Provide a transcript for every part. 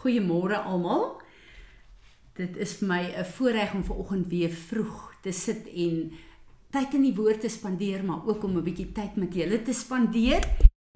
Goeiemôre almal. Dit is vir my 'n voorreg om vanoggend weer vroeg te sit en tyd in die woord te spandeer, maar ook om 'n bietjie tyd met julle te spandeer.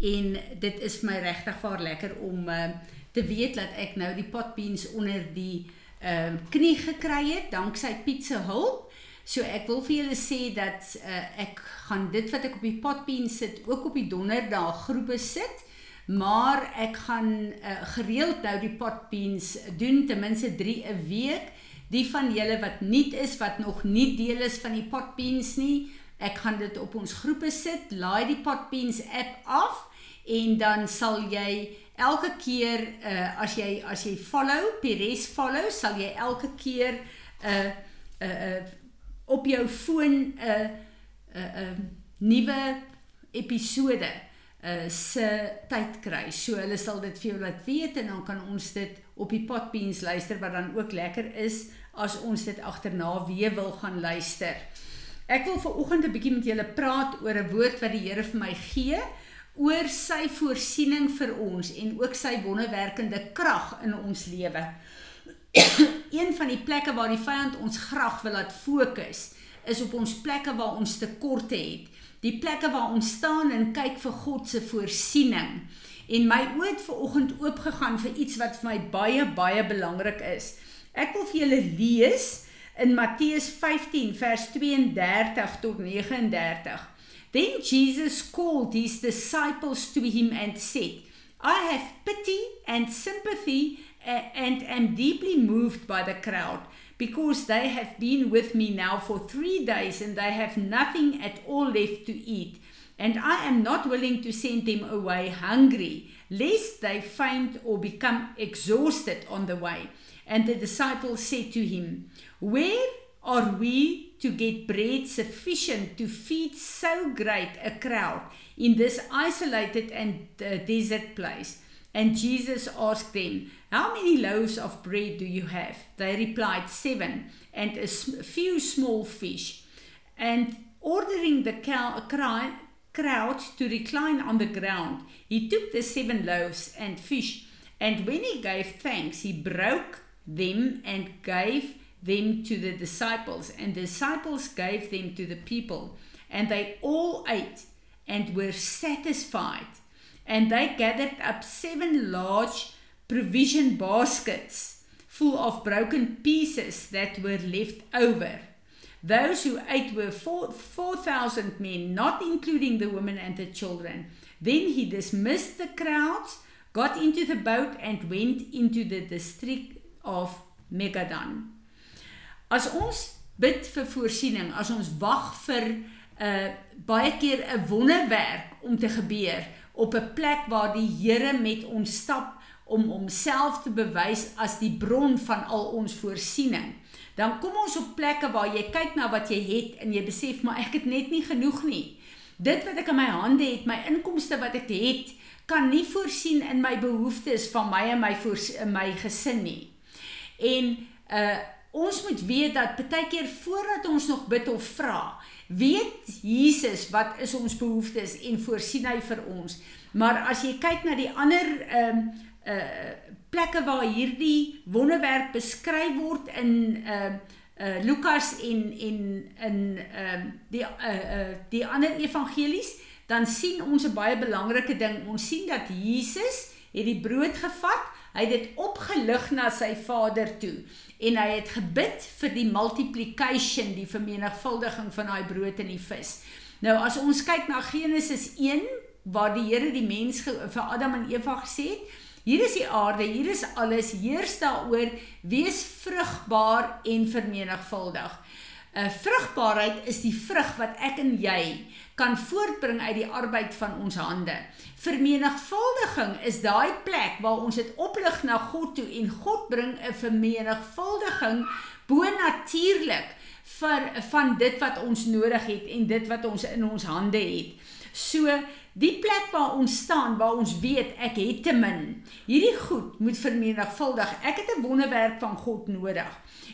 En dit is vir my regtig vaar lekker om uh, te weet dat ek nou die potbeans onder die uh, knie gekry het danksy Piet se hulp. So ek wil vir julle sê dat uh, ek gaan dit wat ek op die potbeans sit ook op die donderdag groepe sit maar ek gaan uh, gereeld nou die pot beans doen ten minste 3 'n week. Die van julle wat nuut is wat nog nie deel is van die pot beans nie, ek gaan dit op ons groepe sit. Laai die pot beans app af en dan sal jy elke keer uh, as jy as jy follow, Pires follow, sal jy elke keer 'n uh, 'n uh, uh, op jou foon 'n uh, 'n uh, uh, nuwe episode uh se tyd kry. So hulle sal dit vir jou laat weet en dan kan ons dit op die potbeans luister wat dan ook lekker is as ons dit agterna weer wil gaan luister. Ek wil ver oggend 'n bietjie met julle praat oor 'n woord wat die Here vir my gee oor sy voorsiening vir ons en ook sy wonderwerkende krag in ons lewe. een van die plekke waar die vyand ons graag wil laat fokus is op ons plekke waar ons tekorte het die plekke waar ons staan en kyk vir God se voorsiening. En my oë het ver oggend oopgegaan vir iets wat vir my baie baie belangrik is. Ek wil vir julle lees in Matteus 15 vers 32 tot 39. Then Jesus called his disciples to him and said, I have pity and sympathy and am deeply moved by the crowd because they have been with me now for three days and they have nothing at all left to eat. And I am not willing to send them away hungry, lest they faint or become exhausted on the way. And the disciples said to him, Where are we to get bread sufficient to feed so great a crowd in this isolated and uh, desert place? And Jesus asked them, How many loaves of bread do you have? They replied, Seven, and a few small fish. And ordering the crowd to recline on the ground, he took the seven loaves and fish, and when he gave thanks, he broke them and gave them to the disciples, and the disciples gave them to the people. And they all ate and were satisfied and they gathered up seven large provision baskets full of broken pieces that were left over. Those who ate were 4,000 4, men, not including the women and the children. Then he dismissed the crowds, got into the boat, and went into the district of Megadon. As ons bid vir voorsiening, as ons wag vir 'n uh, baie keer 'n wonderwerk om te gebeur, op 'n plek waar die Here met ons stap om homself te bewys as die bron van al ons voorsiening. Dan kom ons op plekke waar jy kyk na wat jy het en jy besef maar ek het net nie genoeg nie. Dit wat ek in my hande het, my inkomste wat ek het, kan nie voorsien in my behoeftes van my en my voor my gesin nie. En uh ons moet weet dat baie keer voordat ons nog bid of vra, weet Jesus wat is ons behoeftes en voorsien hy vir ons. Maar as jy kyk na die ander ehm um, uh plekke waar hierdie wonderwerk beskryf word in ehm uh, uh Lukas en en in ehm uh, die uh, uh die ander evangelies, dan sien ons 'n baie belangrike ding. Ons sien dat Jesus het die brood gevat, hy het dit opgelig na sy Vader toe en hy het gebid vir die multiplication, die vermenigvuldiging van daai brood en die vis. Nou as ons kyk na Genesis 1 waar die Here die mens vir Adam en Eva gesê het, hier is die aarde, hier is alles, heers daaroor, wees vrugbaar en vermenigvuldig. 'n Vrugbaarheid is die vrug wat ek en jy kan voortbring uit die arbeid van ons hande. Vermenigvuldiging is daai plek waar ons dit oplig na God toe en God bring 'n vermenigvuldiging bo-natuurlik vir van dit wat ons nodig het en dit wat ons in ons hande het. So die plek waar ons staan waar ons weet ek het te min. Hierdie goed moet vermenigvuldig. Ek het 'n wonderwerk van God nodig.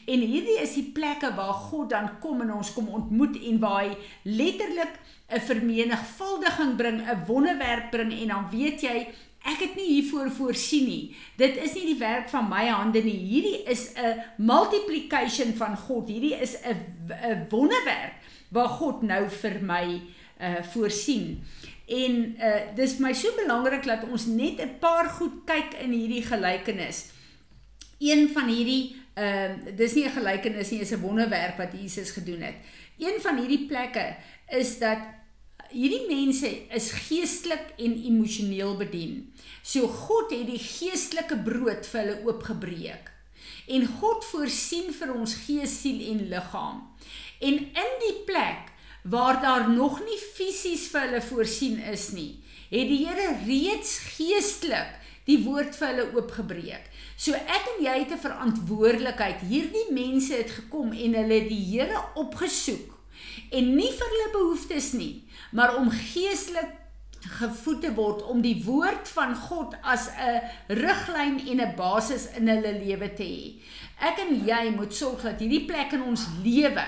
En hierdie is die plekke waar God dan kom en ons kom ontmoet en waar hy letterlik 'n vermenigvuldiging bring, 'n wonderwerk bring en dan weet jy ek het nie hiervoor voorsien nie. Dit is nie die werk van my hande nie. Hierdie is 'n multiplication van God. Hierdie is 'n 'n wonderwerk waar God nou vir my uh voorsien. En uh dis vir my so belangrik dat ons net 'n paar goed kyk in hierdie gelykenis. Een van hierdie ehm uh, dis nie 'n gelykenis nie, is 'n wonderwerk wat Jesus gedoen het. Een van hierdie plekke is dat hierdie mense is geestelik en emosioneel bedien. So God het die geestelike brood vir hulle oopgebreek. En God voorsien vir ons gees, siel en liggaam. En in die plek waar daar nog nie fisies vir hulle voorsien is nie, het die Here reeds geestelik die woord vir hulle oopgebreek. So ek en jy het 'n verantwoordelikheid. Hierdie mense het gekom en hulle die Here opgesoek en nie vir hulle behoeftes nie, maar om geestelik gevoed te word om die woord van God as 'n riglyn en 'n basis in hulle lewe te hê. Ek en jy moet sorg dat hierdie plek in ons lewe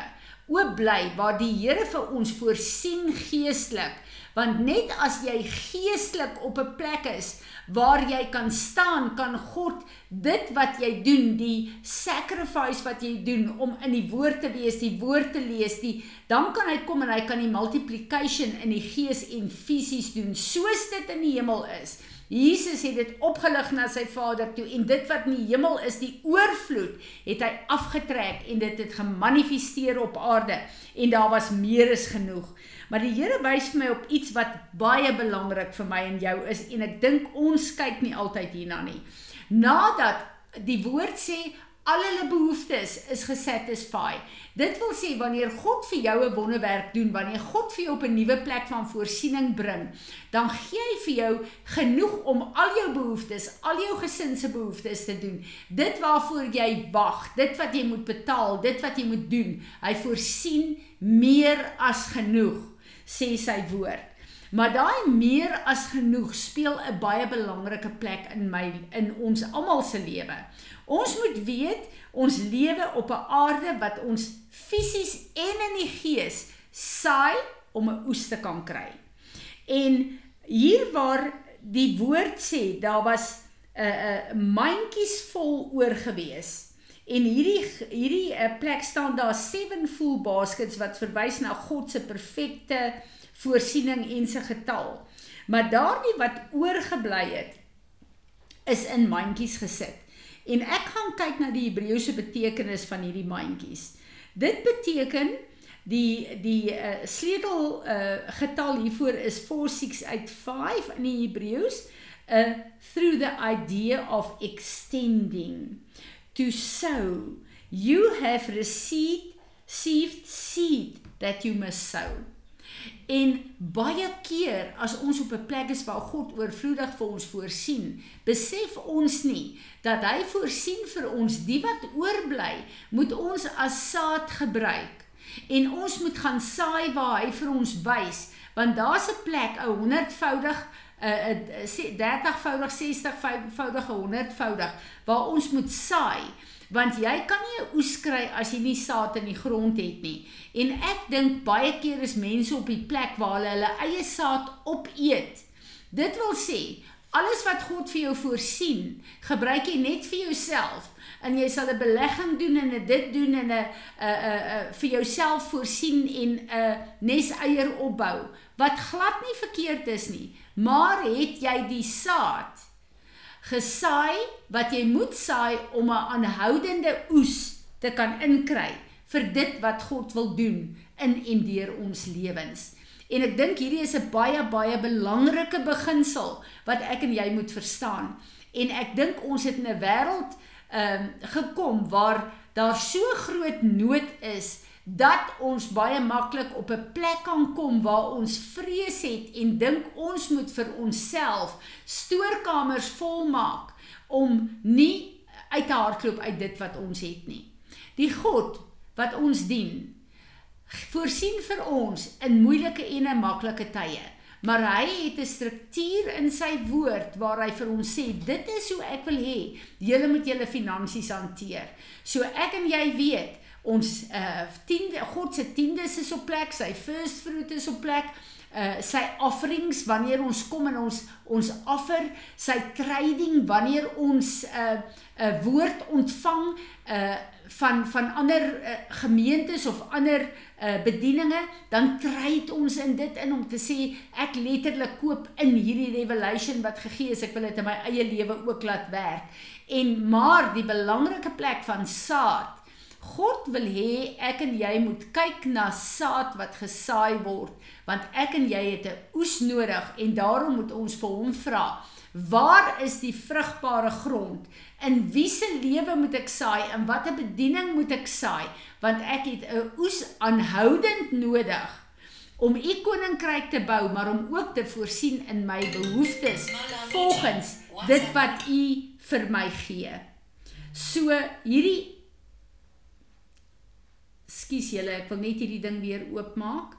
oop bly waar die Here vir ons voorsien geestelik want net as jy geestelik op 'n plek is waar jy kan staan, kan God dit wat jy doen, die sacrifice wat jy doen om in die woord te wees, die woord te lees, die dan kan hy kom en hy kan die multiplication in die gees en fisies doen soos dit in die hemel is. Jesus het dit opgelig na sy Vader toe en dit wat in die hemel is, die oorvloed, het hy afgetrek en dit het gemanifesteer op aarde en daar was meer as genoeg. Maar die Here wys vir my op iets wat baie belangrik vir my en jou is en ek dink ons kyk nie altyd hierna nie. Nadat die woord sê al hulle behoeftes is gesatisfy. Dit wil sê wanneer God vir jou 'n wonderwerk doen, wanneer God vir jou op 'n nuwe plek van voorsiening bring, dan gee hy vir jou genoeg om al jou behoeftes, al jou gesin se behoeftes te doen. Dit waarvoor jy wag, dit wat jy moet betaal, dit wat jy moet doen, hy voorsien meer as genoeg, sê sy woord. Maar daai meer as genoeg speel 'n baie belangrike plek in my in ons almal se lewe. Ons moet weet ons lewe op 'n aarde wat ons fisies en in die gees saai om 'n oes te kan kry. En hier waar die woord sê daar was 'n uh, 'n uh, mandjies vol oor gewees. En hierdie hierdie uh, plek staan daar seven full baskets wat verwys na God se perfekte voorsiening en se getal. Maar daardie wat oorgebly het is in mandjies gesit. En ek gaan kyk na die Hebreëse betekenis van hierdie mandjies. Dit beteken die die uh, sleutel uh, getal hiervoor is 4685 in die Hebreëus uh through the idea of extending to sow you have received received seed that you must sow En baie keer as ons op 'n plek is waar God oorvloedig vir ons voorsien, besef ons nie dat hy voorsien vir ons die wat oorbly, moet ons as saad gebruik. En ons moet gaan saai waar hy vir ons wys, want daar's 'n plek, 'n 100voudig 'n 30voudig, 60voudige, 100voudig waar ons moet saai want jy kan nie 'n oes kry as jy nie saad in die grond het nie. En ek dink baie keer is mense op die plek waar hulle hulle eie saad opeet. Dit wil sê, alles wat God vir jou voorsien, gebruik jy net vir jouself en jy sal 'n belegging doen en dit doen en 'n 'n 'n vir jouself voorsien en 'n neseier opbou wat glad nie verkeerd is nie, maar het jy die saad gesaai wat jy moet saai om 'n aanhoudende oes te kan inkry vir dit wat God wil doen in en deur ons lewens. En ek dink hierdie is 'n baie baie belangrike beginsel wat ek en jy moet verstaan. En ek dink ons het in 'n wêreld ehm um, gekom waar daar so groot nood is dat ons baie maklik op 'n plek kan kom waar ons vrees het en dink ons moet vir onsself stoorkamers volmaak om nie uit te hardloop uit dit wat ons het nie. Die God wat ons dien, voorsien vir ons in moeilike en in maklike tye. Maar hy het 'n struktuur in sy woord waar hy vir ons sê, dit is hoe ek wil hê julle moet julle finansies hanteer. So ek en jy weet, ons uh tiende God se tiendes is op plek, sy first fruit is op plek. uh sy offerings wanneer ons kom en ons ons offer, sy trading wanneer ons 'n uh, 'n uh, woord ontvang uh van van ander uh, gemeentes of ander uh, bedieninge, dan trade ons in dit in om te sê ek letterlik koop in hierdie revelation wat gegee is, ek wil dit in my eie lewe ook laat werk. En maar die belangrike plek van saad God wil hê ek en jy moet kyk na saad wat gesaai word, want ek en jy het 'n oes nodig en daarom moet ons vir hom vra, waar is die vrugbare grond? In wie se lewe moet ek saai en watter bediening moet ek saai? Want ek het 'n oes aanhoudend nodig om u koninkryk te bou, maar om ook te voorsien in my behoeftes volgens dit wat u vir my gee. So hierdie Skus julle, ek wil net hierdie ding weer oopmaak.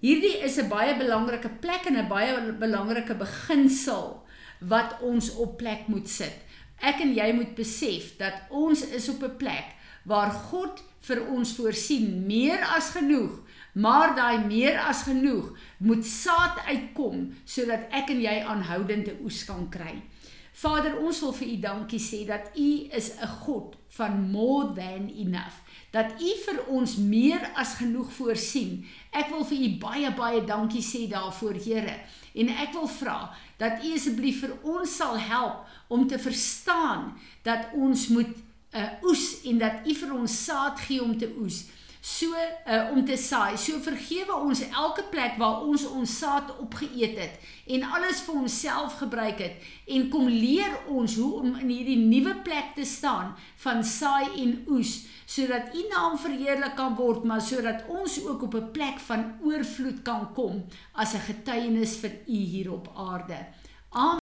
Hierdie is 'n baie belangrike plek en 'n baie belangrike beginsel wat ons op plek moet sit. Ek en jy moet besef dat ons is op 'n plek waar God vir ons voorsien meer as genoeg, maar daai meer as genoeg moet saad uitkom sodat ek en jy aanhoudende oes kan kry. Vader, ons wil vir U dankie sê dat U is 'n God van more than enough dat U vir ons meer as genoeg voorsien. Ek wil vir U baie baie dankie sê daarvoor, Here. En ek wil vra dat U asseblief vir ons sal help om te verstaan dat ons moet 'n uh, oes en dat U vir ons saad gee om te oes so uh, om te saai. So vergewe ons elke plek waar ons ons saad opgeëet het en alles vir onsself gebruik het en kom leer ons hoe om in hierdie nuwe plek te staan van saai en oes sodat u naam verheerlik kan word maar sodat ons ook op 'n plek van oorvloed kan kom as 'n getuienis vir u hier op aarde. Amen.